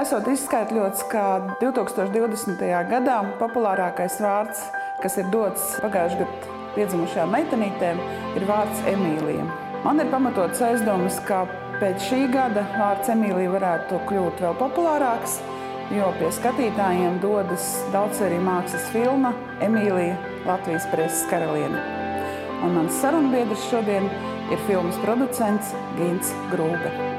Esot izskaidrots, ka 2020. gadā populārākais vārds, kas ir dots pagājušajā gadā piedzimušajām meitenītēm, ir vārds Emīlija. Man ir pamatots aizdomas, ka pēc šī gada vārds Emīlija varētu kļūt vēl populārāks, jo pie skatītājiem dodas daudzsēriju mākslas filma Emīlija Latvijas preses karaliene. Un mans sarunbiedrs šodien ir filmas producents Gins Grūga.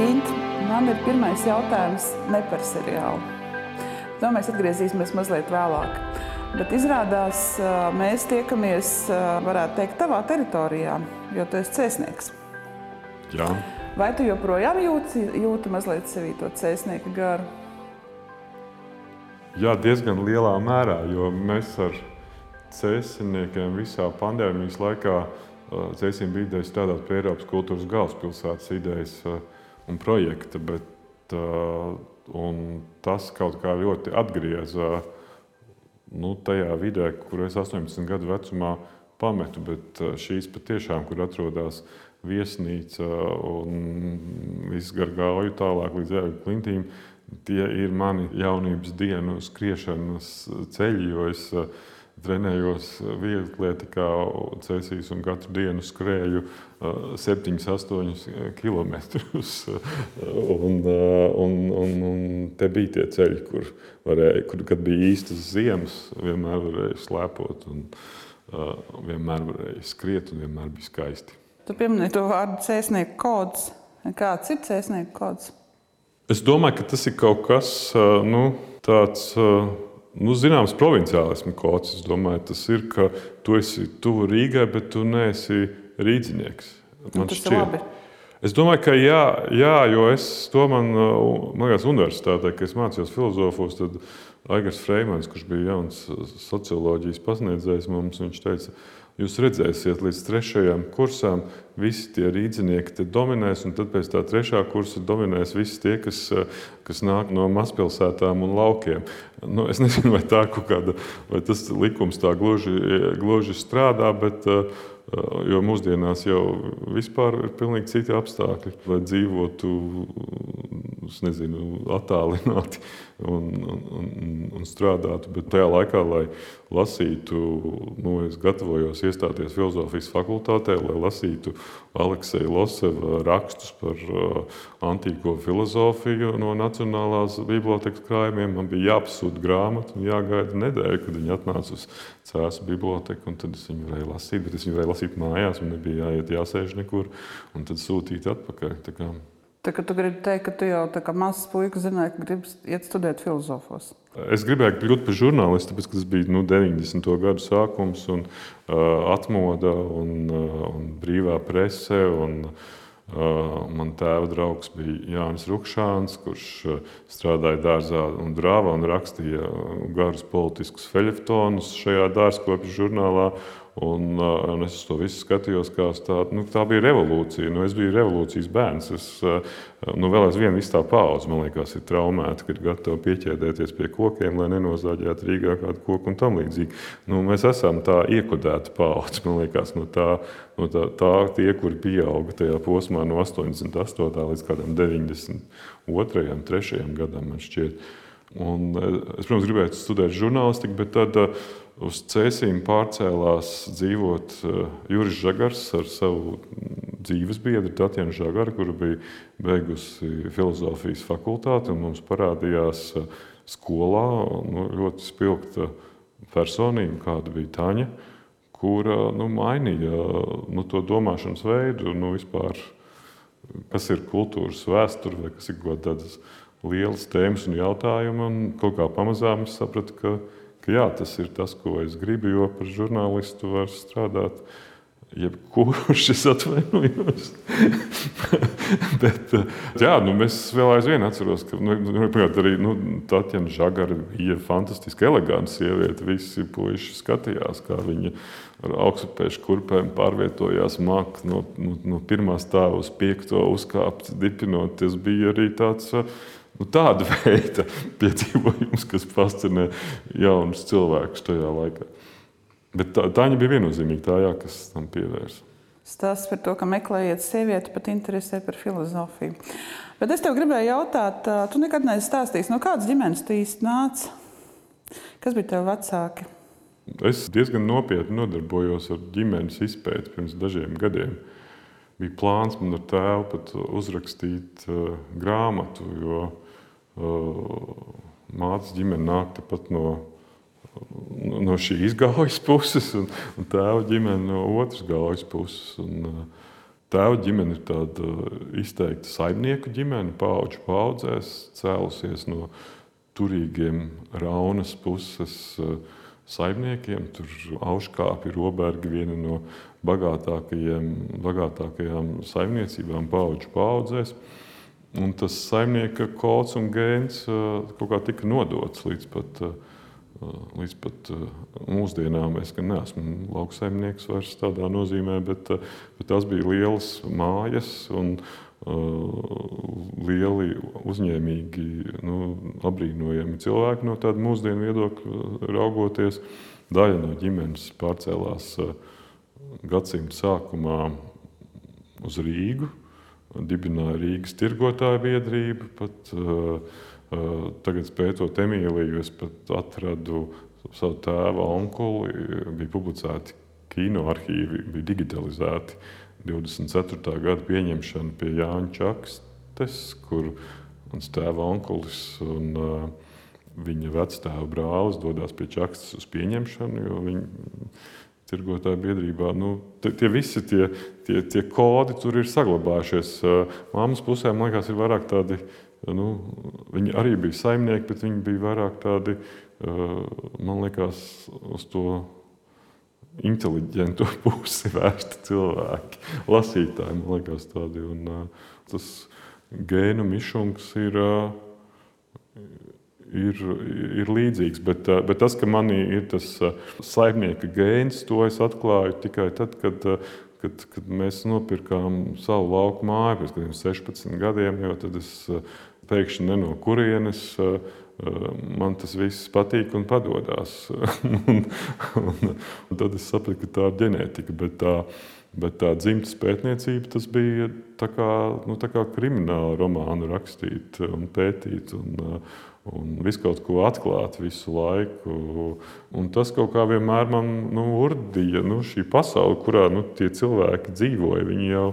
Gint, man ir pirmais jautājums ne par seriālu. To mēs atgriezīsimies mazliet vēlāk. Bet izrādās, mēs tiekamies, varētu teikt, tavā teritorijā, jo tu esi cēsnieks. Jā. Vai tu joprojām jūti, jūti mazliet sevī to cēsnieka garu? Jā, diezgan lielā mērā, jo mēs ar cēsiniekiem visā pandēmijas laikā cēsim bija ideja strādāt pie Eiropas kultūras galvaspilsētas idejas un projekta. Bet, Un tas kaut kā ļoti atgrieza nu, tajā vidē, kur es 18 gadu vecumā pametu. Bet šīs patiešām, kur atrodas viesnīca un viss gar gauju tālāk līdz zēļu klintīm, tie ir mani jaunības dienu skriešanas ceļi. Trenējos vieglatlētikā, cēsīs un katru dienu skrēju 7, 8 km. un, un, un, un te bija tie ceļi, kur, varēja, kur kad bija īstas ziemas, vienmēr varēja slēpot, un vienmēr varēja skriet, un vienmēr bija skaisti. Tu pieminēji to vārdu cēsnieku kods. Kāds ir cēsnieku kods? Es domāju, ka tas ir kaut kas nu, tāds nu, zināms provinciālismu kods. Es domāju, tas ir, ka tu esi tuvu Rīgai, bet tu neesi rīznieks. Man tas šķiet. ir labi. Es domāju, ka jā, jā jo es to man, man liekas, universitātē, kad es mācījos filozofos, tad Aigars Freimans, kurš bija jauns socioloģijas pasniedzējs, mums viņš teica, ka Jūs redzēsiet, līdz trešajam kursam visi tie rīznieki dominēs, un tad pēc tā trešā kursa dominēs visi tie, kas, kas nāk no mazpilsētām un laukiem. Nu, es nezinu, vai, kāda, vai tas likums tā gluži, gluži strādā, bet Jo mūsdienās jau ir pilnīgi citi apstākļi, lai dzīvotu nezinu, attālināti un, un, un, un strādātu. Bet tajā laikā, lai lasītu, nu, es gatavojos iestāties filozofijas fakultātē, lai lasītu Alekseja Loseva rakstus par uh, antīko filozofiju no Nacionālās bibliotekas krājumiem. Man bija jāpasūta grāmata un jāgaida nedēļa, kad viņi atnāca uz Cēlā biblioteku. Tad es viņu varēju lasīt, bet es viņu varēju lasīt mājās. Man nebija jāiet, jāsēž nekur un tad sūtīt atpakaļ. Tā, tu gribi teikt, ka tu jau kā mazs puisis zināji, ka gribi iet studēt filozofos. Es gribēju kļūt par žurnālistu, tāpēc, tas bija nu, 90. gadu sākums, un uh, atmoda un, uh, un brīvā prese. Un, uh, man tēva draugs bija Jānis Rukšāns, kurš uh, strādāja dārzā un drāvā un rakstīja garus politiskus feļetonus šajā dārzkopju žurnālā. Un, un es to visu skatījos, kā tādu, nu, tā bija revolūcija. Nu, es biju revolūcijas bērns. Es, nu, vēl aizvien visu tā paudze, man liekas, ir traumēta, ka ir gatava pieķēdēties pie kokiem, lai nenozāģētu Rīgā kādu koku un tam līdzīgi. Nu, mēs esam tā iekodēta paudze, man liekas, no tā, no tā, tā tie, kuri pieauga tajā posmā no 88. līdz 92. 3. gadam, man šķiet. Un es, protams, gribēju studēt žurnālistiku, bet tad uz Cēsīm pārcēlās dzīvot eh, Juris Žagars ar savu dzīves biedru Tatjanu Žagaru, kura bija beigusi filozofijas fakultāti. Mums parādījās eh, skolā nu, ļoti spilgta personība, kāda bija Taņa, kura nu, mainīja nu, to domāšanas veidu, nu, vispār, kas ir kultūras vēsture vai kas ir kaut kādas lielas tēmas un jautājumi. Un kaut kā pamazām es sapratu, ka ka jā, tas ir tas, ko es gribu, jo par žurnālistu var strādāt. Jebkurš es atvainojos. Bet, jā, nu, mēs vēl aizvien atceramies, ka nu, nu arī nu, Tatjana Žagara bija fantastiski eleganta sieviete. Visi puiši skatījās, kā viņa ar augstupēšu kurpēm pārvietojās māk no, no, no pirmā stāva uz piekto uzkāpt, dipinot. Tas bija arī tāds Nu, tāda veida piedzīvojums, kas fascinē jaunus cilvēkus tajā laikā. Bet tā, tā bija viennozīmīgi tā, jā, kas tam pievērsa. Stāsts par to, ka meklējot sievieti, pat interesē par filozofiju. Bet es tev gribēju jautāt, tu nekad neesi stāstījis, no kādas ģimenes tu īsti nāci? Kas bija tev vecāki? Es diezgan nopietni nodarbojos ar ģimenes izpēti pirms dažiem gadiem. Bija plāns man ar tēvu pat uzrakstīt uh, grāmatu, jo uh, mātes ģimene nāk tepat no no šīs gaujas puses, un, un tēva ģimene no otras gaujas puses. Un, uh, Tēva ģimene ir tāda izteikta saimnieku ģimene, paudžu paudzēs, cēlusies no turīgiem raunas puses uh, saimniekiem. Tur auškāpi ir robergi viena no bagātākajām saimniecībām paudžu paudzēs. Un tas saimnieka kods un gēns kaut kā tika nodots līdz pat Līdz pat mūsdienām es neesmu lauksaimnieks vairs tādā nozīmē, bet, bet tās bija lielas mājas un lieli, uzņēmīgi, nu, apbrīnojami cilvēki no tāda mūsdienu viedokļa raugoties. Daļa no ģimenes pārcēlās gadsimta sākumā uz Rīgu, dibināja Rīgas tirgotāju biedrību. Pat, uh, Tagad, pētot Emīliju, es pat atradu savu tēva onkuli. Bija publicēti kino arhīvi, bija digitalizēti 24. gada pieņemšana pie Jāņa Čakstes, kur mans tēva onkulis un uh, viņa vectēva brālis dodas pie Čakstes uz pieņemšanu, viņi tirgotāju biedrībā. Nu, tie visi tie, tie, tie kodi tur ir saglabājušies. Māmas pusē, man liekas, ir vairāk tādi Nu, viņi arī bija saimnieki, bet viņi bija vairāk tādi, man liekas, uz to inteliģentu pusi vērsti cilvēki. Lasītāji, man liekas, tādi. Un, tas gēnu mišums ir, ir, ir līdzīgs. Bet, bet tas, ka manī ir tas saimnieka gēns, to es atklāju tikai tad, kad kad, kad mēs nopirkām savu lauku māju pirms 16 gadiem, jo tad es pēkšņi ne no kurienes. Eh, eh, man tas viss patīk un padodas. un, un, un tad es sapratu, ka tā ir ģenētika. Bet tā, bet tā dzimtas pētniecība tas bija tā kā, nu, tā kā krimināla romānu rakstīt un pētīt. Un, uh, un visu kaut ko atklāt visu laiku. Un tas kaut kā vienmēr man nu, urdīja nu, šī pasaule, kurā nu, tie cilvēki dzīvoja. Viņi jau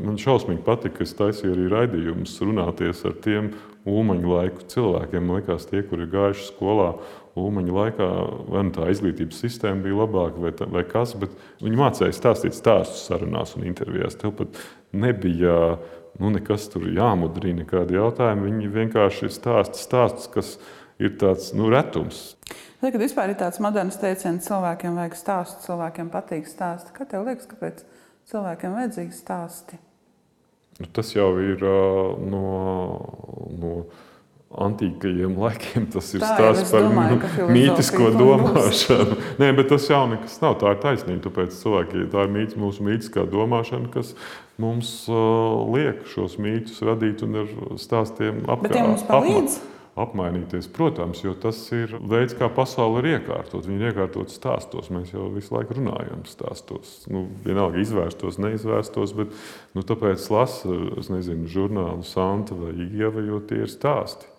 man šausmīgi patika, ka es taisīju arī raidījumus, runāties ar tiem ulmaņu laiku cilvēkiem. Man liekas, tie, kuri ir gājuši skolā. Ulmaņa laikā vai nu tā izglītības sistēma bija labāka, vai, tā, vai kas, bet viņi mācīja stāstīt stāstus sarunās un intervijās. Tev pat nebija uh, nu, nekas tur jāmudrina, nekādi jautājumi. Viņi vienkārši ir stāsts, stāsts kas ir tāds nu, retums. Tad, kad vispār ir tāds moderns teiciens, cilvēkiem vajag stāstu, cilvēkiem patīk stāsti. Kā tev liekas, kāpēc cilvēkiem vajadzīgi stāsti? Nu, tas jau ir uh, no. no antīkajiem laikiem tas ir tā, stāsts par domāju, mītisko domāšanu. Nē, bet tas jau nekas nav. Tā ir taisnība. Tāpēc cilvēki, tā ir mīts, mūsu mītiskā domāšana, kas mums uh, liek šos mītus radīt un ar stāstiem apkārt. Apmainīties, protams, jo tas ir veids, kā pasaule ir iekārtot. Viņa ir iekārtot stāstos. Mēs jau visu laiku runājam stāstos. Nu, vienalga, izvērstos, neizvērstos, bet nu, tāpēc lasu, es nezinu, žurnālu Santa vai Ieva, jo tie ir stāsti.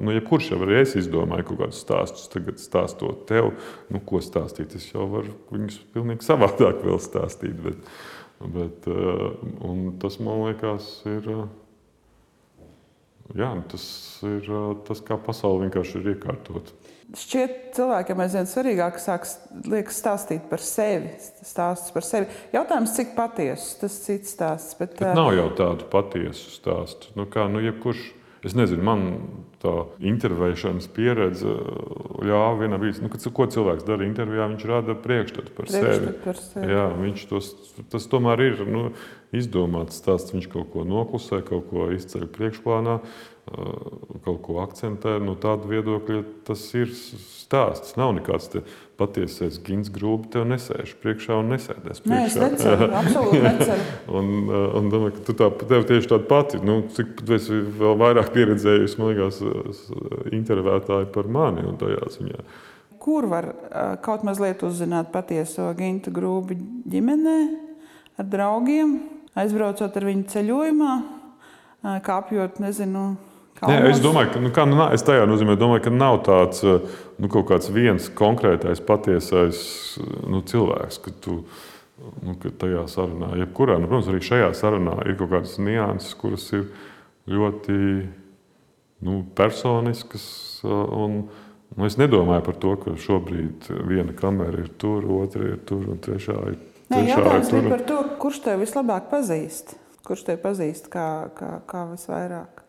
Nu, jebkurš jau arī es izdomāju kaut kādus stāstus, tagad stāstot tev, nu, ko stāstīt. Es jau varu viņus pilnīgi savādāk vēl stāstīt. Bet, bet, uh, tas man liekas, ir. Uh, jā, tas ir uh, tas, kā pasaule vienkārši ir iekārtota. Šķiet, cilvēkiem aizvien svarīgāk sāks stāstīt par sevi. Stāstus par sevi. Jautājums, cik patiesu tas cits stāsts. Bet, bet nav jau tādu patiesu stāstu. Nu, kā, nu, jebkurš Es nezinu, man tā intervēšanas pieredze ļāva vienā brīdī, nu, kad, ko cilvēks dara intervijā, viņš rada priekšstatu par priekšstatu sevi. Par sevi. Jā, viņš tos, tas tomēr ir nu, izdomāts stāsts. Viņš kaut ko noklusē, kaut ko izceļ priekšplānā. Eh, kaut ko akcentē. No tāda viedokļa tas ir stāsts. Nav nekāds patiesais gins grūti. Tev nesēž priekšā un nesēdēs priekšā. Nē, es neceru, absolūti neceru. un, eh, un domāju, ka tu tā, tev tieši tāda pati, nu, cik tu esi vēl vairāk pieredzējusi, man liekas, intervētāji par mani un tajā ziņā. Kur var eh, kaut mazliet uzzināt patieso gintu grūbi ģimenē? ar draugiem, aizbraucot ar viņu ceļojumā, kāpjot, nezinu. Nē, es domāju, ka, nu, kā, nu, es tajā nozīmē, domāju, ka nav tāds nu, kaut kāds viens konkrētais, patiesais nu, cilvēks, ka tu nu, ka tajā sarunā, jebkurā, nu, protams, arī šajā sarunā ir kaut kādas nianses, kuras ir ļoti nu, personiskas. Un, nu, es nedomāju par to, ka šobrīd viena kamera ir tur, otra ir tur un trešā ir Nē, jautājums bija par to, kurš tev vislabāk pazīst. Kurš tev pazīst kā, kā, kā visvairāk?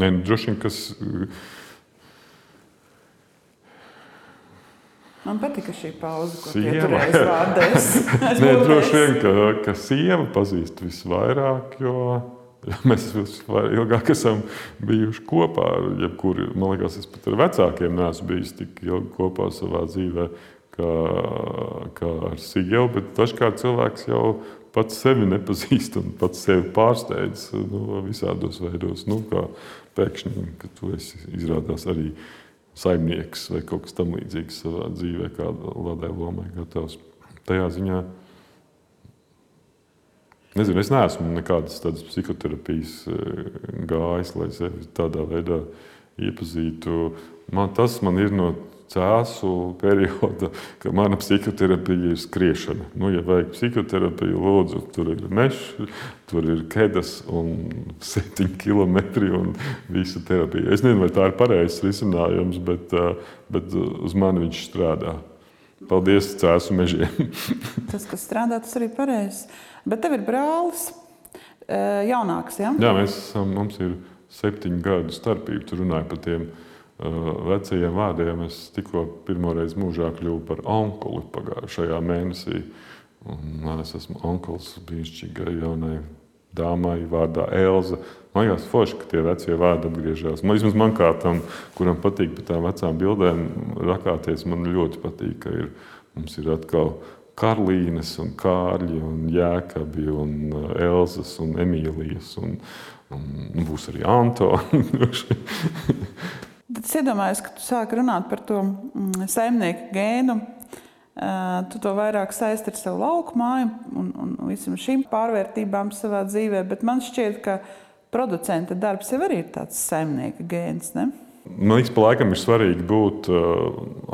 Nē, nu, droši vien, kas. Man patika šī pauze, ko pieturējis vārdēs. Nē, droši vien, ka, ka sieva pazīst visvairāk, jo mēs ilgāk esam bijuši kopā. Jebkuri, man liekas, es pat ar vecākiem neesmu bijis tik ilgi kopā savā dzīvēm kā, kā ar Sigelu, bet dažkārt cilvēks jau pats sevi nepazīst un pats sevi pārsteidz nu, visādos veidos. Nu, pēkšņi, ka tu esi izrādās arī saimnieks vai kaut kas tamlīdzīgs savā dzīvē, kādai lomai gatavs. Tajā ziņā nezinu, es neesmu nekādas tādas psihoterapijas eh, gājis, lai sevi tādā veidā iepazītu. Man, tas man ir no cēsu perioda, ka mana psihoterapija ir skriešana. Nu, ja vajag psihoterapiju, lūdzu, tur ir mežs, tur ir kedas un septiņi kilometri un visa terapija. Es nezinu, vai tā ir pareizs risinājums, bet, bet uz mani viņš strādā. Paldies cēsu mežiem. tas, kas strādā, tas arī pareizs. Bet tev ir brālis jaunāks, ja? Jā, mēs esam, mums ir septiņu gadu starpība. Tu runāji par tiem vecajiem vārdiem. Es tikko pirmoreiz mūžā kļuvu par onkuli pagājušajā mēnesī. Un es esmu onkulis brīnišķīgai jaunai dāmai vārdā Elza. Man liekas, forši, ka tie vecie vārdi atgriežas. Man, vismaz man kā tam, kuram patīk par tām vecām bildēm rakāties, man ļoti patīk, ka ir, mums ir atkal Karlīnes, un Kārļi, un Jēkabi, un Elzas, un Emīlijas, un, un būs arī Antoni. Tad es iedomājos, ka tu sāki runāt par to mm, saimnieku gēnu. Tu to vairāk saisti ar savu lauku māju un, un visam šīm pārvērtībām savā dzīvē, bet man šķiet, ka producenta darbs jau arī ir tāds saimnieka gēns. Ne? Man liekas, pa laikam ir svarīgi būt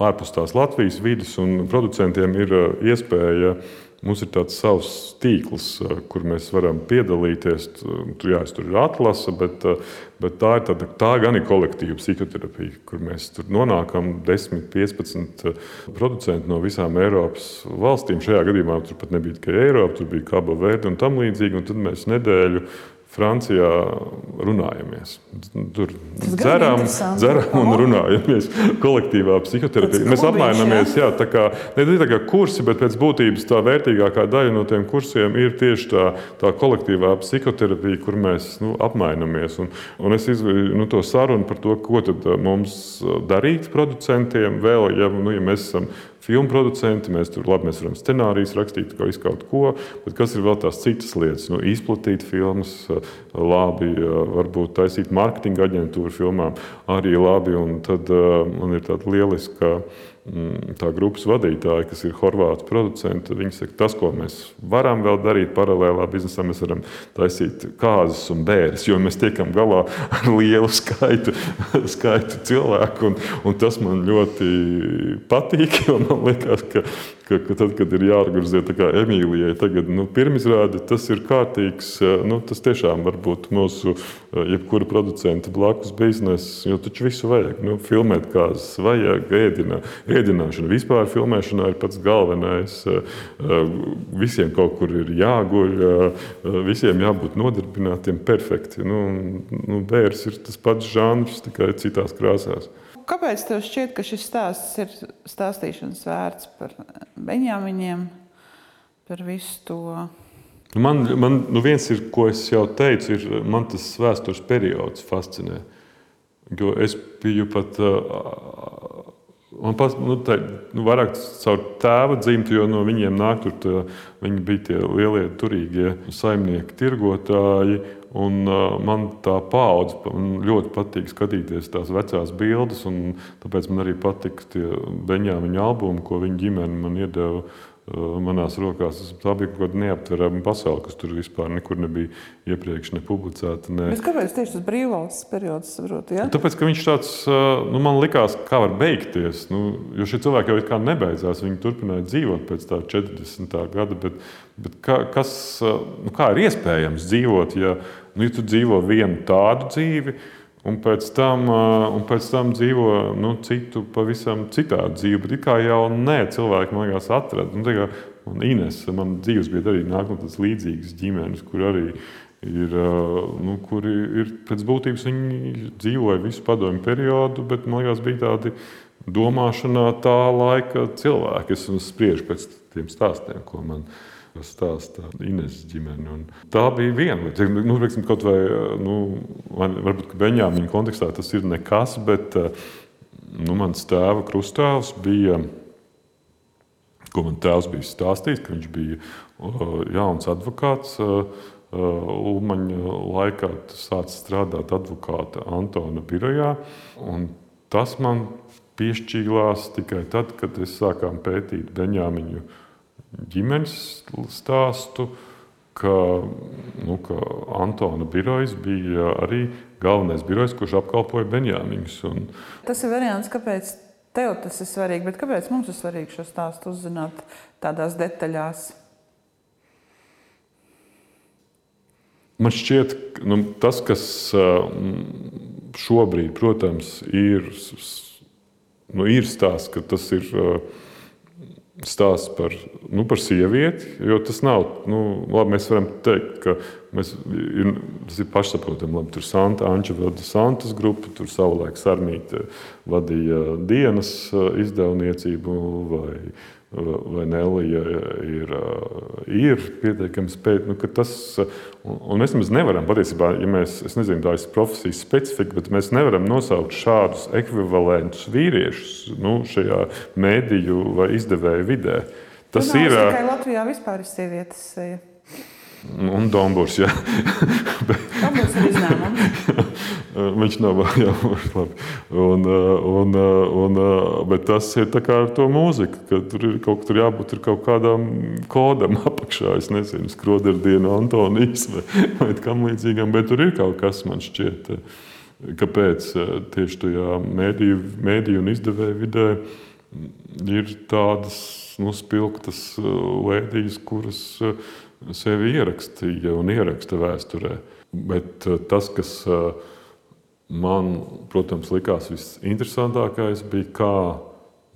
ārpus tās Latvijas vidas, un producentiem ir iespēja uh, Mums ir tāds savs tīkls, eh, kur mēs varam piedalīties. Tur, jā, tur ir atlase, bet, eh, bet tā ir tāda, tā gan ir kolektīva psihoterapija, kur mēs tur nonākam 10, 15 eh, producenti no visām Eiropas valstīm. Šajā gadījumā tur pat nebija tikai Eiropa, tur bija Kaba Verde un tam līdzīgi. Un tad mēs nedēļu Francijā runājamies. Tur dzeram, dzeram un runājamies. Kolektīvā psihoterapija. Mēs apmainamies, jā, tā kā ne tā kā kursi, bet pēc būtības tā vērtīgākā daļa no tiem kursiem ir tieši tā, tā kolektīvā psihoterapija, kur mēs nu, apmainamies. Un, un es izvēlu nu, to sarunu par to, ko mums darīt producentiem vēl, ja, nu, ja mēs esam filmu producenti, mēs tur labi mēs varam scenārijus rakstīt, kā kaut ko, bet kas ir vēl tās citas lietas? Nu, izplatīt filmas, labi, varbūt taisīt mārketinga aģentūru filmām, arī labi. Un tad man ir tāda lieliska tā grupas vadītāja, kas ir horvātu producenti, viņi saka, tas, ko mēs varam vēl darīt paralēlā biznesā, mēs varam taisīt kāzas un bērres, jo mēs tiekam galā ar lielu skaitu, skaitu cilvēku. Un, un tas man ļoti patīk, jo man liekas, ka, ka, ka tad, kad ir jāorganizē tā kā Emīlijai, tagad nu, pirmizrāde, tas ir kārtīgs, nu, tas tiešām var būt mūsu jebkura producenta blakus biznesa, jo taču visu vajag. Nu, filmēt kāzas vajag, ēdināt ēdināšana vispār filmēšanā ir pats galvenais. Eh, eh, visiem kaut kur ir jāguļ, eh, visiem jābūt nodarbinātiem perfekti. Nu, nu, bērns ir tas pats žanrs, tikai citās krāsās. Kāpēc tev šķiet, ka šis stāsts ir stāstīšanas vērts par Benjāmiņiem, par visu to? Man, man nu viens ir, ko es jau teicu, ir man tas vēstures periods fascinē. Jo es biju pat Un pats, nu, tā, nu, vairāk caur tēva dzimtu, jo no viņiem nāk tur, tā, viņi bija tie lielie turīgie saimnieki, tirgotāji. Un, uh, man tā paudze ļoti patīk skatīties tās vecās bildes, un tāpēc man arī patika tie Beņāmiņa albumi, ko viņa ģimene man iedeva manās rokās. Tā bija kaut kāda neaptverama pasaule, kas tur vispār nekur nebija iepriekš ne publicēta. Ne. Bet kāpēc tieši tas brīvvalsts periods? Saprotu, ja? Tāpēc, ka viņš tāds, nu, man likās, kā var beigties. Nu, jo šie cilvēki jau kā nebeidzās, viņi turpināja dzīvot pēc tā 40. gada. Bet, bet kā, kas, nu, kā ir iespējams dzīvot, ja, nu, ja tu dzīvo vienu tādu dzīvi? Un pēc tam, un pēc tam dzīvo nu, citu, pavisam citādu dzīvi. Bet kā jau nē, cilvēki man liekas, atrada. Nu, man Ines, man dzīves bija arī nāk no tādas līdzīgas ģimenes, kur arī ir, nu, kuri ir pēc būtības viņi dzīvoja visu padomu periodu, bet man liekas, bija tādi domāšanā tā laika cilvēki. Es spriežu pēc tiem stāstiem, ko man ir stāsta Ines ģimene. Un tā bija viena lieta. Nu, reiksim, kaut vai nu, varbūt Beņāmiņa kontekstā tas ir nekas, bet nu, mans tēva krustāvs bija. Ko man tēvs bija stāstījis, ka viņš bija jauns advokāts. Ulmaņa laikā sācis strādāt advokāta Antona birojā. Tas man piešķīlās tikai tad, kad es sākām pētīt Beņāmiņu ģimenes stāstu, ka, nu, ka Antona birojs bija arī galvenais birojs, kurš apkalpoja Benjāmiņus. Un... Tas ir variants, kāpēc tev tas ir svarīgi, bet kāpēc mums ir svarīgi šo stāstu uzzināt tādās detaļās? Man šķiet, nu, tas, kas šobrīd, protams, ir, nu, ir stāsts, ka tas ir stāsts par, nu, par sievieti. Jo tas nav, nu, labi, mēs varam teikt, ka mēs, ir, tas ir pašsaprotami. Labi, tur Santa Anča vada Santas grupu, tur savulaik Sarmīte vadīja dienas izdevniecību vai vai Nelija ir, ir pietiekami spēcīga. Nu, tas, un, mēs nemaz nevaram patiesībā, ja mēs, es nezinu, tā ir profesijas specifika, bet mēs nevaram nosaukt šādus ekvivalentus vīriešus nu, šajā mēdīju vai izdevēju vidē. Tas nu, ir tikai Latvijā vispār ir sievietes seja. Un Dombūrs. Dombūrs ir izņēmums. Viņš nav jau labi. Un, un, un, bet tas ir ar to mūziku, ka tur ir kaut, tur jābūt ir kaut kādam kodam apakšā. Es nezinu, skroderdienu, Antonijas vai, vai kam līdzīgam, bet tur ir kaut kas man šķiet. Kāpēc tieši tajā mēdīju, mēdīju un izdevēju vidē ir tādas nu, spilgtas lēdijas, kuras sevi ierakstīja un ieraksta vēsturē. Bet eh, tas, kas eh, man, protams, likās visinteresantākais, bija, kā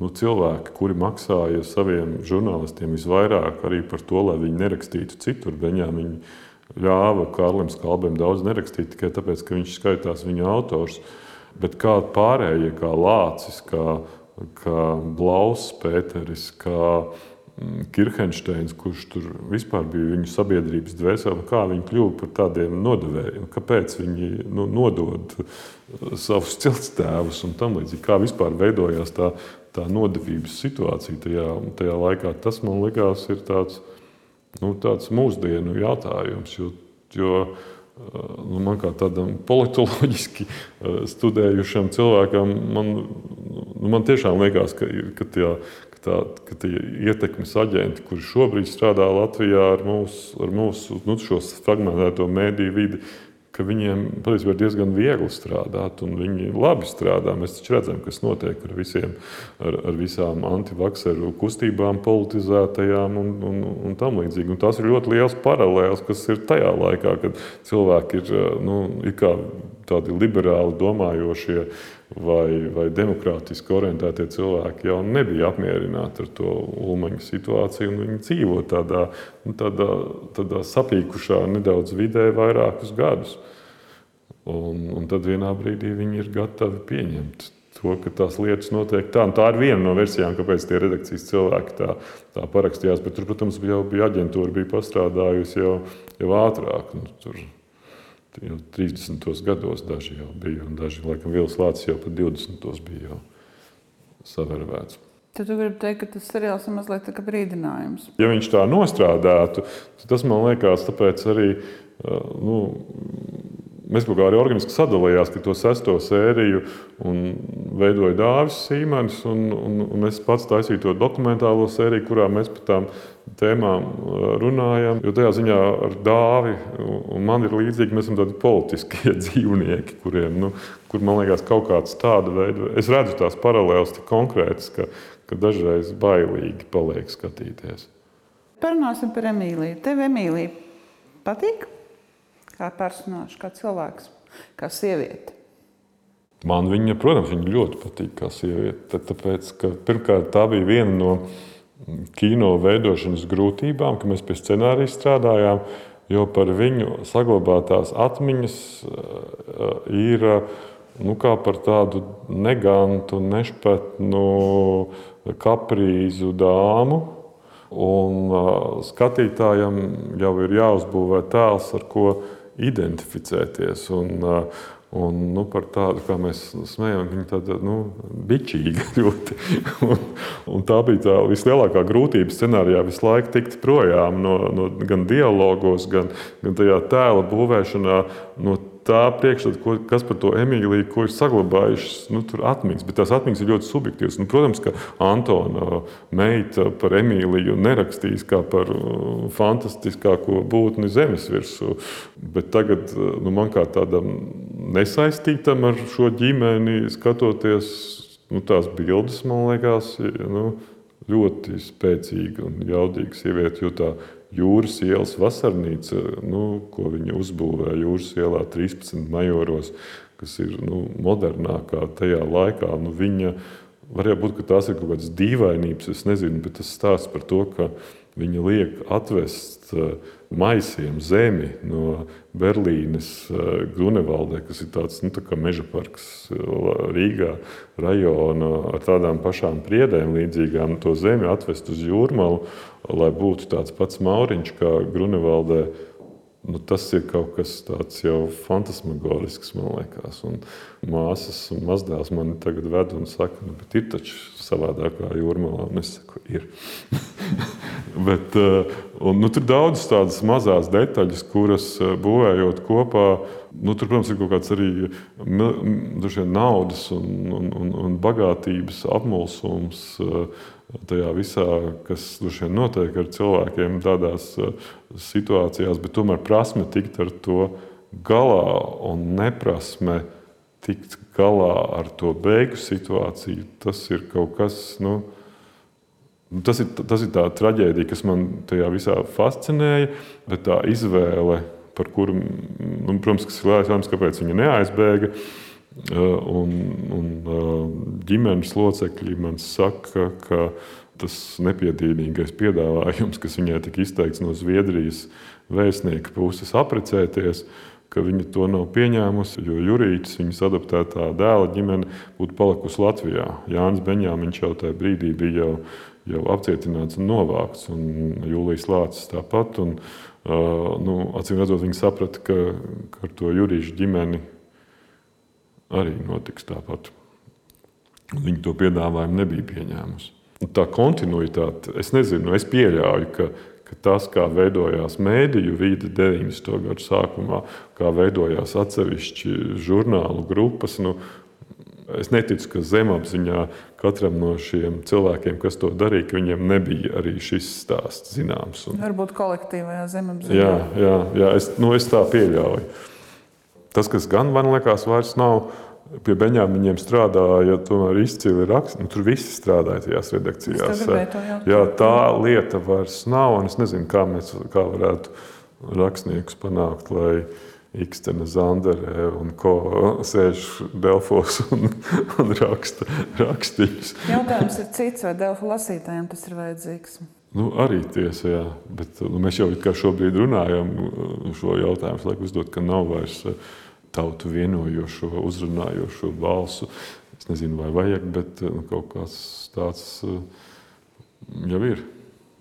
nu, cilvēki, kuri maksāja saviem žurnālistiem visvairāk arī par to, lai viņi nerakstītu citur. Beņāmiņi ļāva Kārlim Skalbam daudz nerakstīt tikai tāpēc, ka viņš skaitās viņa autors. Bet kā pārējie, kā Lācis, kā, kā Blauss, Pēteris, kā Mm, Kirchensteins, kurš tur vispār bija viņu sabiedrības dvēsele, kā viņi kļuva par tādiem nodevējiem, kāpēc viņi nu, nodod uh, savus ciltstēvus un tam līdzīgi. Kā vispār veidojās tā, tā nodevības situācija tajā, tajā laikā, tas man likās ir tāds, nu, tāds mūsdienu jautājums. Jo, jo, uh, nu, man kā tādam politoloģiski uh, studējušam cilvēkam, man, nu, man tiešām liekas, ka, ka, tie, tā, ka tie ietekmes aģenti, kuri šobrīd strādā Latvijā ar mūsu, ar mūsu nu, fragmentēto mēdīju vidi, ka viņiem patiesībā ir diezgan viegli strādāt, un viņi labi strādā. Mēs taču redzam, kas notiek ar, visiem, ar, ar visām antivakseru kustībām, politizētajām un, un, un tam līdzīgi. Un tas ir ļoti liels paralēls, kas ir tajā laikā, kad cilvēki ir, nu, tādi liberāli domājošie vai, vai demokrātiski orientētie cilvēki jau nebija apmierināti ar to ulmaņa situāciju. Viņi dzīvo tādā, nu, tādā, tādā sapīkušā nedaudz vidē vairākus gadus. Un, un tad vienā brīdī viņi ir gatavi pieņemt to, ka tās lietas notiek tā. Un tā ir viena no versijām, kāpēc tie redakcijas cilvēki tā, tā parakstījās. Bet tur, protams, jau bija aģentūra, bija pastrādājusi jau, jau ātrāk. Nu, tur, jau 30. gados daži jau bija, un daži, laikam, Vils Lācis jau pat 20. bija jau savērvēts. Tad tu gribi teikt, ka tas seriāls ir mazliet kā brīdinājums. Ja viņš tā nostrādātu, tad tas man liekas, tāpēc arī nu, mēs kaut kā arī organiski sadalījās, to sesto sēriju veidoja Dāvis Sīmanis. Un, un, un es pats taisīju to dokumentālo sēriju, kurā mēs par tām tēmām runājam. Jo tajā ziņā ar Dāvi un man ir līdzīgi, mēs esam tādi politiskie dzīvnieki, kuriem, nu, kur man liekas, kaut kāds tāda veida, es redzu tās paralēlas tik konkrētas, ka, ka dažreiz bailīgi paliek skatīties. Parunāsim par Emīliju. Tev Emīlija patīk? Kā personāžs, kā cilvēks, kā sieviete? Man viņa, protams, viņa ļoti patīk kā sieviete. Tāpēc, ka, pirmkārt, tā bija viena no kino veidošanas grūtībām, ka mēs pie scenārija strādājām. Jo par viņu saglabātās atmiņas ir nu, par tādu negantu, nešpatnu, kaprīzu dāmu. Un skatītājam jau ir jāuzbūvē tēls, ar ko identificēties. Un, uh, Un, nu, par tādu, kā mēs smējam, viņa tāda nu, bičīga ļoti. un, un tā bija tā vislielākā grūtība scenārijā visu laiku tikt projām no, no gan dialogos, gan, gan tajā tēla būvēšanā, no tā priekšstata, kas par to Emīliju, ko ir saglabājušas nu, atmiņas. Bet tās atmiņas ir ļoti subjektīvas. Nu, protams, ka Antona meita par Emīliju nerakstīs kā par uh, fantastiskāko būtni zemes virsū. Bet tagad nu, man kā tādam nesaistītam ar šo ģimeni, skatoties nu, tās bildes, man liekas, nu, ļoti spēcīga un jaudīga sieviete. Jo tā jūras ielas vasarnīca, nu, ko viņi uzbūvēja jūras ielā 13 majoros, kas ir nu, modernākā tajā laikā. Nu, viņa, varētu būt, ka tās ir kaut kādas dīvainības, es nezinu, bet tas stāsta par to, ka viņa liek atvest uh, maisiem zemi no Berlīnes eh, Grunewaldē, kas ir tāds nu, tā meža parks eh, Rīgā, rajona ar tādām pašām priedēm, līdzīgām to zemi atvest uz jūrmalu, lai būtu tāds pats mauriņš kā Grunewaldē. Nu, tas ir kaut kas tāds jau fantasmagorisks, man liekas. Un māsas un mazdēls man tagad ved un saka, nu, bet ir taču savādāk kā jūrmalā. Un es saku, ir. Bet, eh, un, nu, tur daudz tādas mazas detaļas, kuras eh, būvējot kopā. Nu, tur, protams, ir kaut kāds arī vien, naudas un, un, un, un bagātības apmulsums eh, tajā visā, kas vien, notiek ar cilvēkiem tādās situācijās, bet tomēr prasme tikt ar to galā un neprasme tikt galā ar to beigu situāciju. Tas ir kaut kas. Nu, tas ir, tas ir tā traģēdija, kas man tajā visā fascinēja, bet tā izvēle, par kuru, nu, protams, ir jautājums, kāpēc viņa neaizbēga. Uh, un, un uh, ģimenes locekļi man saka, ka tas nepiedīvīgais piedāvājums, kas viņai tika izteikts no Zviedrijas vēstnieka puses, apprecēties, ka viņa to nav pieņēmusi, jo Jurītis, viņas adaptētā dēla ģimene, būtu palikusi Latvijā. Jānis Beņāmiņš jau tajā brīdī bija jau jau apcietināts un novākts. Un Jūlijas Lācis tāpat. Un, nu, acīm redzot, viņi saprata, ka, ka ar to juridisku ģimeni arī notiks tāpat. Viņa to piedāvājumu nebija pieņēmusi. Tā kontinuitāte, es nezinu, es pieļauju, ka, ka tas, kā veidojās mēdīju vide 90. gadu sākumā, kā veidojās atsevišķi žurnālu grupas, nu, Es neticu, ka zemapziņā katram no šiem cilvēkiem, kas to darīja, ka viņiem nebija arī šis stāsts zināms. Un... Varbūt kolektīvajā zemapziņā. Jā, jā, jā es, nu, es tā pieļauju. Tas, kas gan man liekas, vairs nav pie Beņāmiņiem strādāja, tomēr izcili raksts. Nu, tur viss strādāja tajās redakcijās. Jā, tā lieta vairs nav. Es nezinu, kā mēs kā varētu rakstniekus panākt, lai Ikstena Zanderē un ko sēž Delfos un, un raksta rakstījumus. Jautājums ir cits, vai Delfu lasītājiem tas ir vajadzīgs? Nu, arī tiesa, jā. Bet nu, mēs jau šobrīd runājam šo jautājumu, lai uzdot, ka nav vairs eh, tautu vienojošo, uzrunājošo balsu. Es nezinu, vai vajag, bet nu, kaut kas tāds jau ir.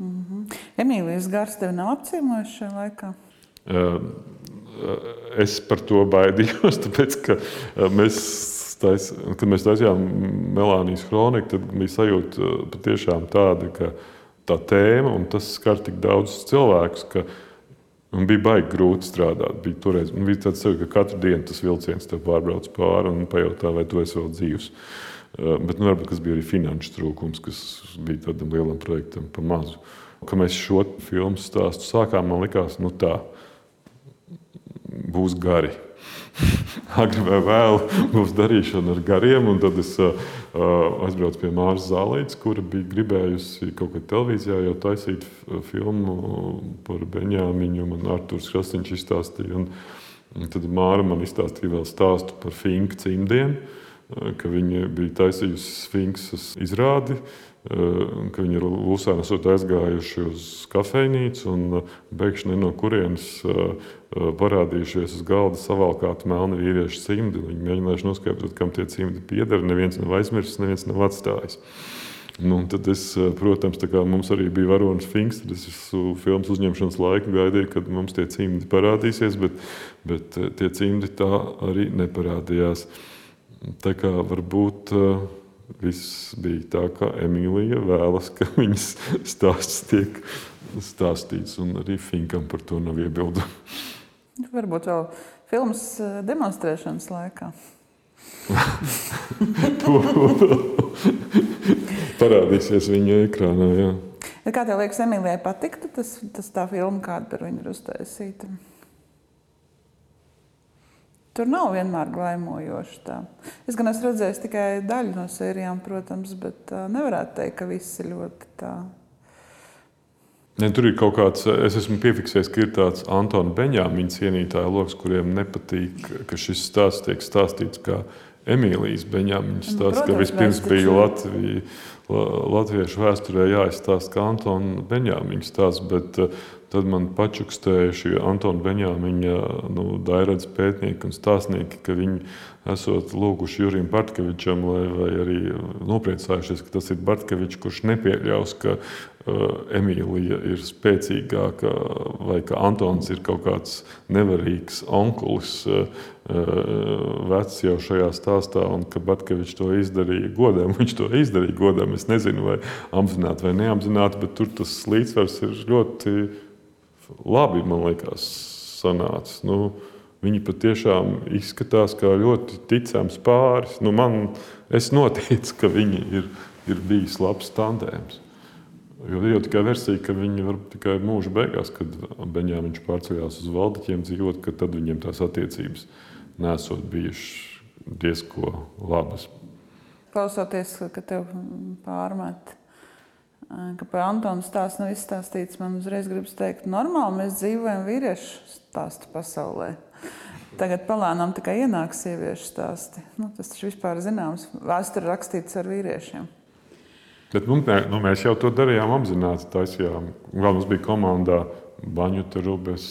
Mm -hmm. Emīlijas Gars tevi nav apciemojuši šajā laikā? Uh, es par to baidījos, tāpēc ka mēs, tais, kad mēs taisījām Melānijas kroniku, tad bija sajūta patiešām tāda, ka tā tēma un tas skar tik daudz cilvēkus, ka Un bija baigi grūti strādāt. Bija, toreiz, bija tāds sajūta, ka katru dienu tas vilciens tev pārbrauc pāri un pajautā, vai tu esi vēl dzīves. Uh, bet nu, varbūt tas bija arī finanšu trūkums, kas bija tādam lielam projektam pa mazu. Kad mēs šo filmu stāstu sākām, man likās, nu, tā būs gari. Agri vai vēl būs darīšana ar gariem. Tad es uh, aizbraucu pie Māras Zālītes, kura bija gribējusi kaut kad televīzijā jau taisīt filmu par Benjāmiņu. Man Arthurs Krasniņš izstāstīja. Un, un tad Māra man izstāstīja vēl stāstu par Finku cimdienu, ka viņa bija taisījusi Sfinksas izrādi ka viņi ir Lūsēnā aizgājuši uz kafejnīcu un pēkšņi no kurienes parādījušies uz galda savalkāti melni vīriešu cimdi. Viņi mēģinājuši noskaidrot, kam tie cimdi pieder. Neviens nav aizmirsis, neviens nav atstājis. Nu, tad es, protams, mums arī bija varonis Finks. Es visu filmas uzņemšanas laiku gaidīju, kad mums tie cimdi parādīsies, bet, bet tie cimdi tā arī neparādījās. Tā kā varbūt uh, viss bija tā, kā Emīlija vēlas, ka viņas stāsts tiek stāstīts, un arī Finkam par to nav iebildumu. Varbūt vēl filmas eh, demonstrēšanas laikā. Parādīsies viņa ekrānā. Jā. Kā tev liekas, Emīlijai patiktu tas, tas tā filma, kāda par viņu ir uztaisīta? Tur nav vienmēr glaimojoši. Tā. Es gan esmu redzējis tikai daļu no sērijām, protams, bet uh, nevarētu teikt, ka viss ir ļoti tā. Ne, tur ir kaut kāds, es esmu piefiksējis, ka ir tāds Antona Beņāmiņa cienītāja lokus, kuriem nepatīk, ka šis stāsts tiek stāstīts kā Emīlijas Beņāmiņa nu, stāsts, protams, ka vispirms bija Latvija, latviešu vēsturē jāizstāsta kā Antona Beņāmiņa stāsts, bet Tad man pačukstēja šie Antona Beņāmiņa nu, dairadz pētnieki un stāstnieki, ka viņi esot lūguši Jurijam Bartkevičam, lai, vai arī nopriecājušies, ka tas ir Bartkevičs, kurš nepieļaus, ka uh, Emīlija ir spēcīgāka vai ka Antons ir kaut kāds nevarīgs onkulis, uh, vecs jau šajā stāstā, un ka Bartkevičs to izdarīja godam. Viņš to izdarīja godam. Es nezinu, vai apzināti vai neapzināti, bet tur tas līdzsvars ir ļoti labi, man liekas, sanācis. Nu, viņi patiešām izskatās kā ļoti ticams pāris. Nu, man, es noticu, ka viņi ir, ir bijis labs tandēms. Jo ir jau tikai versija, ka viņi var tikai mūža beigās, kad Beņāmiņš pārceļās uz valdiķiem dzīvot, ka tad viņiem tās attiecības nesot bijušas diezko labas. Klausoties, ka tev pārmet ka par Antonu stāstu nav izstāstīts, man uzreiz gribas teikt, normāli mēs dzīvojam vīriešu stāstu pasaulē. Tagad palēnām tikai ienāk sieviešu stāsti. Nu, tas taču vispār zināms. Vēsture rakstīts ar vīriešiem. Bet, nu, nu, mēs jau to darījām apzināti. Taisījām. Vēl mums bija komandā Baņuta Rubes,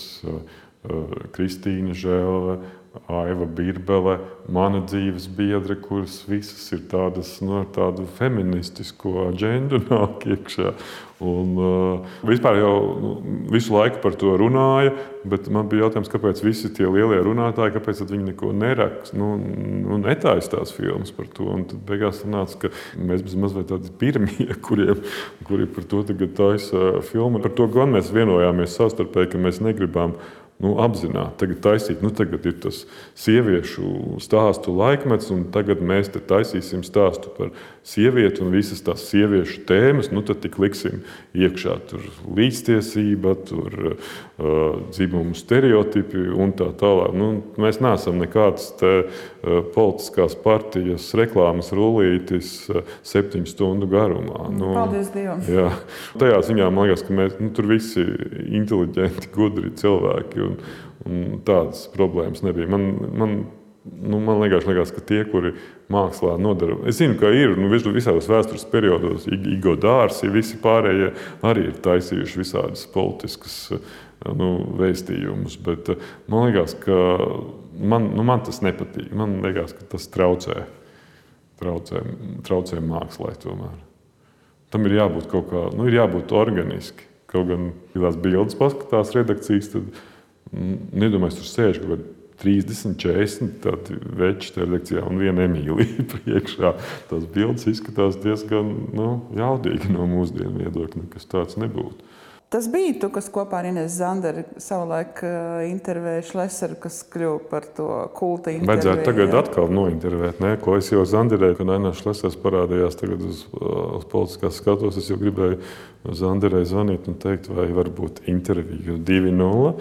Kristīna Žēlve, Aiva Birbele, mana dzīves biedre, kuras visas ir tādas nu, tādu feministisku aģendu nāk iekšā. Un, uh, vispār jau nu, visu laiku par to runāja, bet man bija jautājums, kāpēc visi tie lielie runātāji, kāpēc viņi neko neraksta, nu, nu, netaisa tās filmas par to. Un tad beigās sanāca, ka mēs esam mazliet tādi pirmie, kuriem, kuri par to tagad taisa filmu. Par to gan mēs vienojāmies savstarpēji, ka mēs negribam nu, apzināti tagad taisīt. Nu, tagad ir tas sieviešu stāstu laikmets, un tagad mēs taisīsim stāstu par sievieti un visas tās sieviešu tēmas. Nu, tad tik liksim iekšā tur līdztiesība, tur dzimumu stereotipi un tā tālāk. Nu, mēs neesam nekādas te, uh, politiskās partijas reklāmas rullītis uh, septiņu stundu garumā. Nu, Paldies Dievam! Jā, tajā ziņā man liekas, ka mēs nu, tur visi inteliģenti, gudri cilvēki un, un tādas problēmas nebija. Man, man, nu, man liekas, liekas, ka tie, kuri mākslā nodara, es zinu, ka ir nu, visādos vēstures periodos, Igo Dārs, ja visi pārējie arī ir taisījuši visādas politiskas nu, vēstījumus. Bet man liekas, ka man, nu, man tas nepatīk. Man liekas, ka tas traucē, traucē, traucē mākslā tomēr. Tam ir jābūt kaut kā, nu, ir jābūt organiski. Kaut gan, ja tās bildes paskatās redakcijas, tad Nedomāju, tur sēž kaut kādā 30, 40 tādi veči tajā lekcijā un viena Emīlija priekšā. Tās bildes izskatās diezgan nu, jaudīgi no mūsdienu viedokļa, kas tāds nebūtu. Tas bija tu, kas kopā ar Inês Zanderu savulaik uh, intervēja Šleseru, kas kļuva par to kultu. Vajadzētu tagad jā. atkal nointervēt, ne? ko es jau Zanderēju, kad Ainārs Šlesers parādījās tagad uz, uz politiskās skatos. Es jau gribēju Zanderei zvanīt un teikt, vai varbūt interviju 2.0.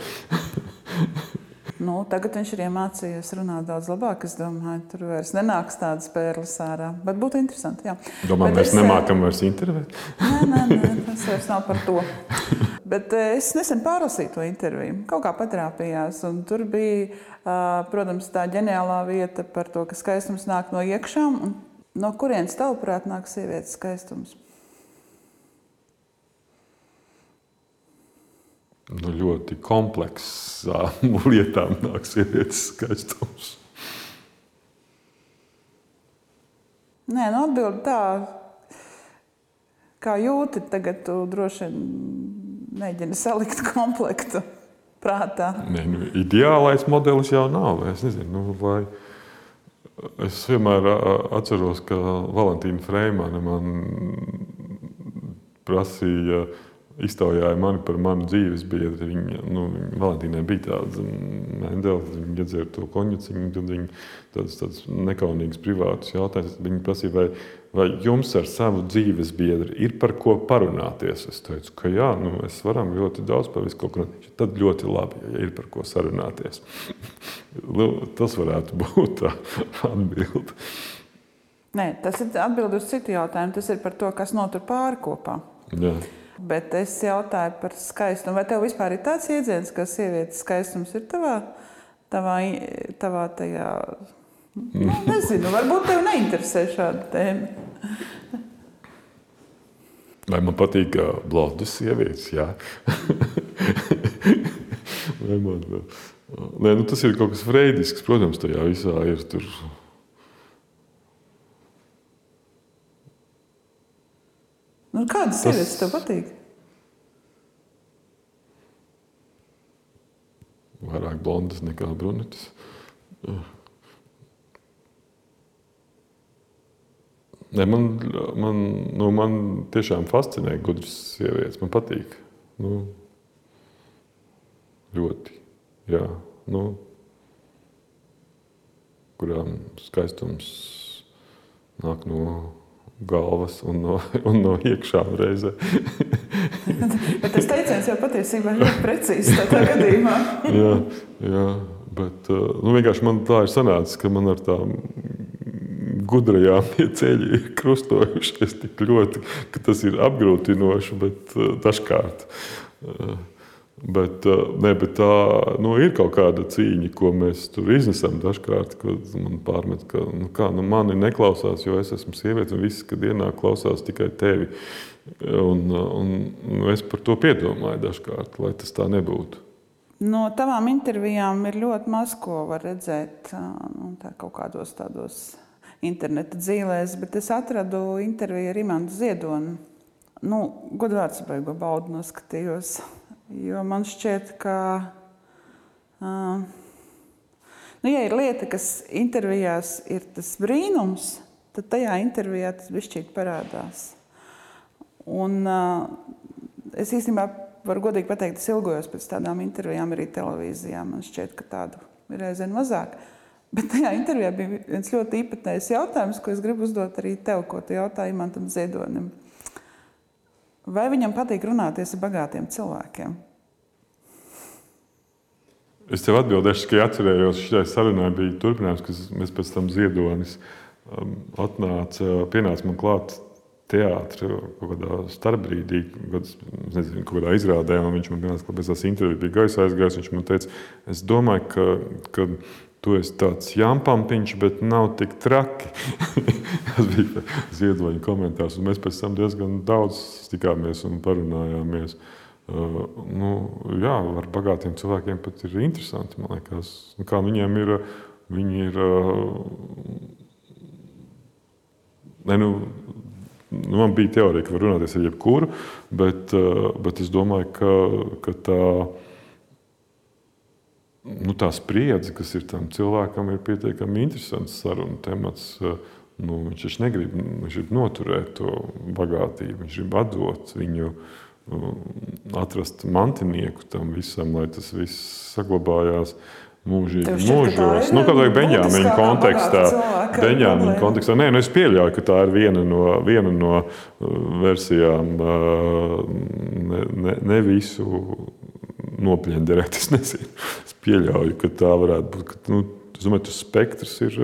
Nu, tagad viņš ir iemācījies runāt daudz labāk. Es domāju, tur vairs nenāks tādas pērles ārā. Bet būtu interesanti. Jā. Domā, Bet mēs es, nemākam vairs intervēt? nē, nē, nē, tas vairs nav par to. Bet es nesen pārlasīju to interviju. Kaut kā patrāpījās. Tur bija, protams, tā ģeniālā vieta par to, ka skaistums nāk no iekšām. No kurienes tavuprāt nāk sievietes skaistums? Nu, ļoti kompleksām lietām nāk sievietes skaistums. Nē, nu atbildi tā, kā jūti. Tagad tu droši vien mēģini salikt komplektu prātā. Nē, nu, ideālais modelis jau nav. Es nezinu, nu, vai. Es vienmēr atceros, ka Valentīna Freimane man prasīja, uh, iztaujāja mani par manu dzīves biedru. Viņa, nu, Valentīnai bija tāda mendela, viņa iedzēra to konjuciņu, tad viņa tādas, tādas nekaunīgas privātas jautājumas. Viņa prasīja, vai, vai jums ar savu dzīves biedru ir par ko parunāties? Es teicu, ka jā, nu, mēs varam ļoti daudz par visu kaut ko runāt. Tad ļoti labi, ja ir par ko sarunāties. Nu, tas varētu būt tā atbilde. Nē, tas ir atbildes uz citu jautājumu. Tas ir par to, kas notur pāri kopā. Jā. Bet es jautāju par skaistumu. Vai tev vispār ir tāds jēdziens, ka sievietes skaistums ir tavā, tavā, tavā tajā? Nu, nezinu, varbūt tev neinteresē šāda tēma. Vai man patīk blondas sievietes? Jā. Vai man, Nē, nu, tas ir kaut kas freidisks, protams, tajā visā ir. Tur Nu, kādas sievietes tas... tev patīk? Vairāk blondas nekā brunetes. Ne, man, man, nu, man tiešām fascinē gudras sievietes. Man patīk. Nu, ļoti. Jā, nu, kurām skaistums nāk no galvas un no, un no iekšām reizē. bet tas teiciens jau patiesībā ļoti precīzs tādā gadījumā. jā, jā, bet uh, nu, vienkārši man tā ir sanācis, ka man ar tām gudrajām ceļi ir krustojušies tik ļoti, ka tas ir apgrūtinoši, bet uh, dažkārt. Uh, Bet, ne, bet tā nu, ir kaut kāda cīņa, ko mēs tur iznesam dažkārt. Man pārmet, ka nu, kā, nu, mani neklausās, jo es esmu sieviete, un viss, kad ienāk, klausās tikai tevi. Un, un, un es par to piedomāju dažkārt, lai tas tā nebūtu. No tavām intervijām ir ļoti maz ko redzēt nu, kaut kādos tādos interneta dzīvēs, bet es atradu interviju ar Imantu Ziedonu. Nu, Godvārds beigu baudu noskatījos. Jo man šķiet, ka, uh, nu, ja ir lieta, kas intervijās ir tas brīnums, tad tajā intervijā tas bišķīgi parādās. Un, uh, es īstenībā varu godīgi pateikt, es ilgojos pēc tādām intervijām arī televīzijā. Man šķiet, ka tādu ir reizēm mazāk. Bet tajā intervijā bija viens ļoti īpatnējs jautājums, ko es gribu uzdot arī tev, ko tu jautāji Mantam Ziedonim. Vai viņam patīk runāties ar bagātiem cilvēkiem? Es tev atbildēšu, ka atcerējos, ka šai sarunai bija turpinājums, kas mēs pēc tam ziedonis um, atnāca, pienāca man klāt teātrī kaut kādā starpbrīdī, kad nezinu, kaut kādā izrādē, un viņš man pienāca klāt pēc tās intervijas, bija gaisa aizgājis, viņš man teica, es domāju, ka, ka tu esi tāds jāmpampiņš, bet nav tik traki. Tas bija ziedoņa komentārs. Mēs pēc tam diezgan daudz tikāmies un parunājāmies. Uh, nu, jā, ar bagātiem cilvēkiem pat ir interesanti. Liekas, nu, kā viņiem ir. Viņi ir ne, nu, nu, man bija teorija, ka var runāties ar jebkuru, bet, bet es domāju, ka, ka tā nu, tā spriedze, kas ir tam cilvēkam, ir pietiekami interesants sarunu temats. Nu, viņš taču negrib, viņš grib noturēt to bagātību, viņš grib atdot viņu. atrast mantinieku tam visam, lai tas viss saglabājās mūžīgi mūžos. Nu, kādā būtiskākā kontekstā. problēma? kontekstā. Nē, nu es pieļauju, ka tā ir viena no, viena no uh, versijām. uh, Ne, ne, ne visu nopļenderēt, es nezinu. Pieļauju, ka tā varētu būt. Ka, nu, es domāju, tas spektrs ir,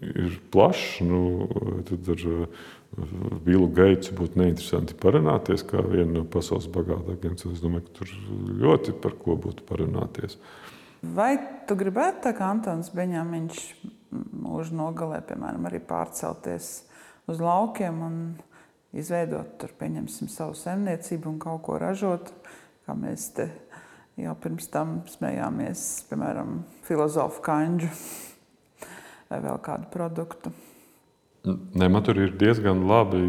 ir plašs. Nu, tad ar Bilu Geitsu būtu neinteresanti parunāties kā vienu no pasaules bagātākajiem. Es domāju, ka tur ļoti par ko būtu parunāties. Vai tu gribētu, tā kā Antons Beņāmiņš mūža nogalē, piemēram, arī pārcelties uz laukiem un izveidot tur, pieņemsim, savu saimniecību un kaut ko ražot, kā mēs te jau pirms tam smējāmies, piemēram, filozofu kanģu vai vēl kādu produktu? Nē, man tur ir diezgan labi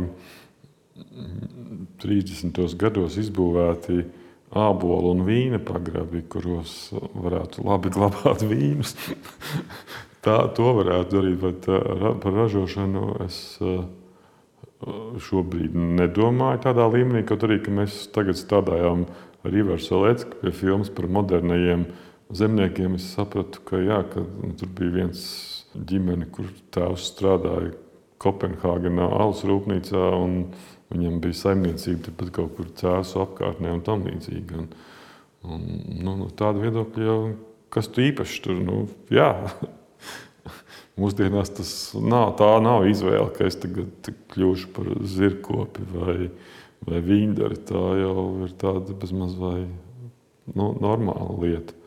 30. gados izbūvēti ābolu un vīna pagrabi, kuros varētu labi glabāt vīnus. Tā to varētu darīt, bet uh, par ražošanu es uh, šobrīd nedomāju tādā līmenī. Kaut arī mēs tagad strādājām ar Ivaru Salecku pie filmas par modernajiem zemniekiem. Es sapratu, ka, jā, ka nu, tur bija viens ģimene, kur tēvs strādāja Kopenhāgenā, Alus rūpnīcā. Viņam bija saimniecība tepat kaut kur cēlus apkārtnē un tam līdzīgi. Un, un, nu, no tāda viedokļa jau kas tu īpaši tur nu, jā. Mūsdienās tas nav, tā nav izvēle, ka es tagad kļūšu par zirkopi vai, vai vīndari. Tā jau ir tāda bezmaz vai nu, normāla lieta.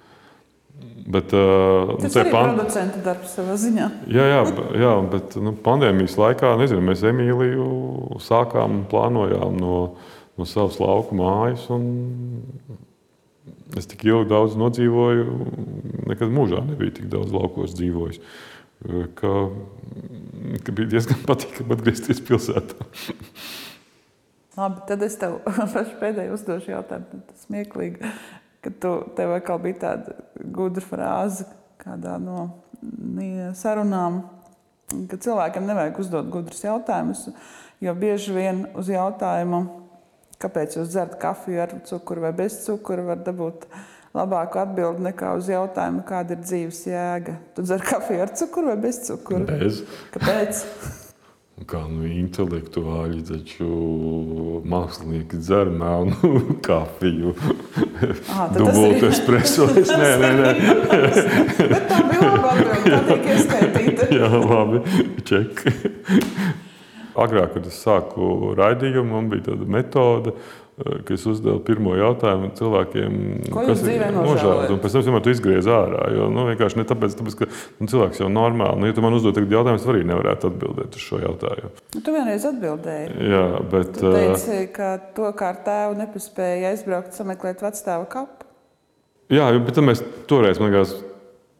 Bet, uh, Tas ir pan... producenta darbs savā ziņā. Jā, jā, jā bet nu, pandēmijas laikā nezinu, mēs Emīliju sākām un plānojām no, no savas lauka mājas. Es tik ilgi daudz nodzīvoju, nekad mūžā nebija tik daudz laukos dzīvojis. Ka, ka bija diezgan patīkami atgriezties pilsētā. Labi, tad es tev pēdējo uzdošu jautājumu. Tas smieklīgi ka tu, tev atkal bija tāda gudra frāze kādā no sarunām, ka cilvēkam nevajag uzdot gudrus jautājumus, jo bieži vien uz jautājumu, kāpēc jūs dzerat kafiju ar cukuru vai bez cukura, var dabūt labāku atbildi nekā uz jautājumu, kāda ir dzīves jēga. Tu dzer kafiju ar cukuru vai bez cukura? Bez. Kāpēc? Kā nu, intelektuāļi, taču mākslinieki dzer melnu kafiju. Dubultu espreso. Es, nē, nē, nē. Bet tā bija laba atbilde, tā tiek ieskaitīta. Jā, labi, ček. Agrāk, kad es sāku raidījumu, man bija tāda metode, ka es uzdevu pirmo jautājumu cilvēkiem, Ko kas ir nožēlot. Un pēc tam es to izgriezu ārā. Jo, nu, vienkārši ne tāpēc, tāpēc ka nu, cilvēks jau normāli, nu, ja tu man uzdod tagad jautājumu, es arī nevarētu atbildēt uz šo jautājumu. Nu, tu vienreiz atbildēji. Jā, bet. Tu teici, ka to kā ar tēvu nepaspēja aizbraukt, sameklēt vecstāva kapu. Jā, bet mēs toreiz, man liekas,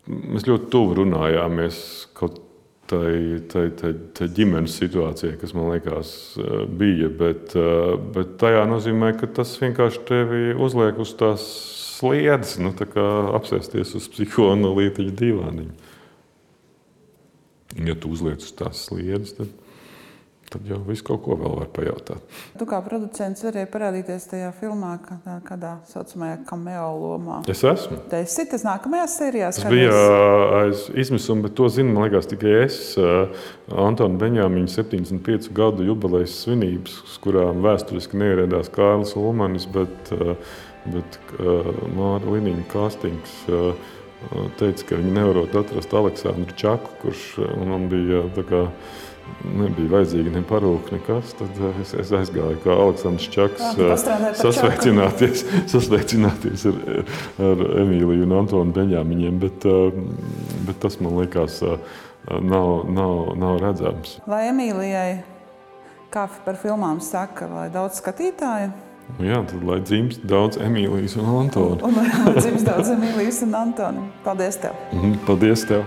mēs ļoti tuvu runājāmies kaut tai, tai, tai, tai ģimenes situācijai, kas man liekas bija. Bet, bet tajā nozīmē, ka tas vienkārši tevi uzliek uz tās sliedes, nu, apsēsties uz psihoanalītiķa divāniņa. Ja tu uzliec uz tās sliedes, tad tad jau viss kaut ko vēl var pajautāt. Tu kā producents varēji parādīties tajā filmā, kādā, kādā saucamajā cameo lomā. Es esmu. Tas ir tas nākamajās sērijās. Tas bija aiz izmisuma, bet to zinu, man liekas, tikai es. Antona Beņāmiņa 75 gadu jubilejas svinības, kurām vēsturiski neieradās Kārlis Ulmanis, bet, bet Māra Liniņa kastings teica, ka viņi nevarot atrast Aleksandru Čaku, kurš man bija tā kā nebija vajadzīga ne parūka, nekas. Tad es, es aizgāju kā Aleksandrs Čaks sasveicināties, sasveicināties ar, ar Emīliju un Antonu Beņāmiņiem, bet, bet tas man liekas nav, nav, nav redzams. Lai Emīlijai kāfi par filmām saka, lai daudz skatītāju? Nu jā, tad lai dzimst daudz Emīlijas un Antona. Un, un lai dzimst daudz Emīlijas un Antona. Paldies tev! Paldies tev!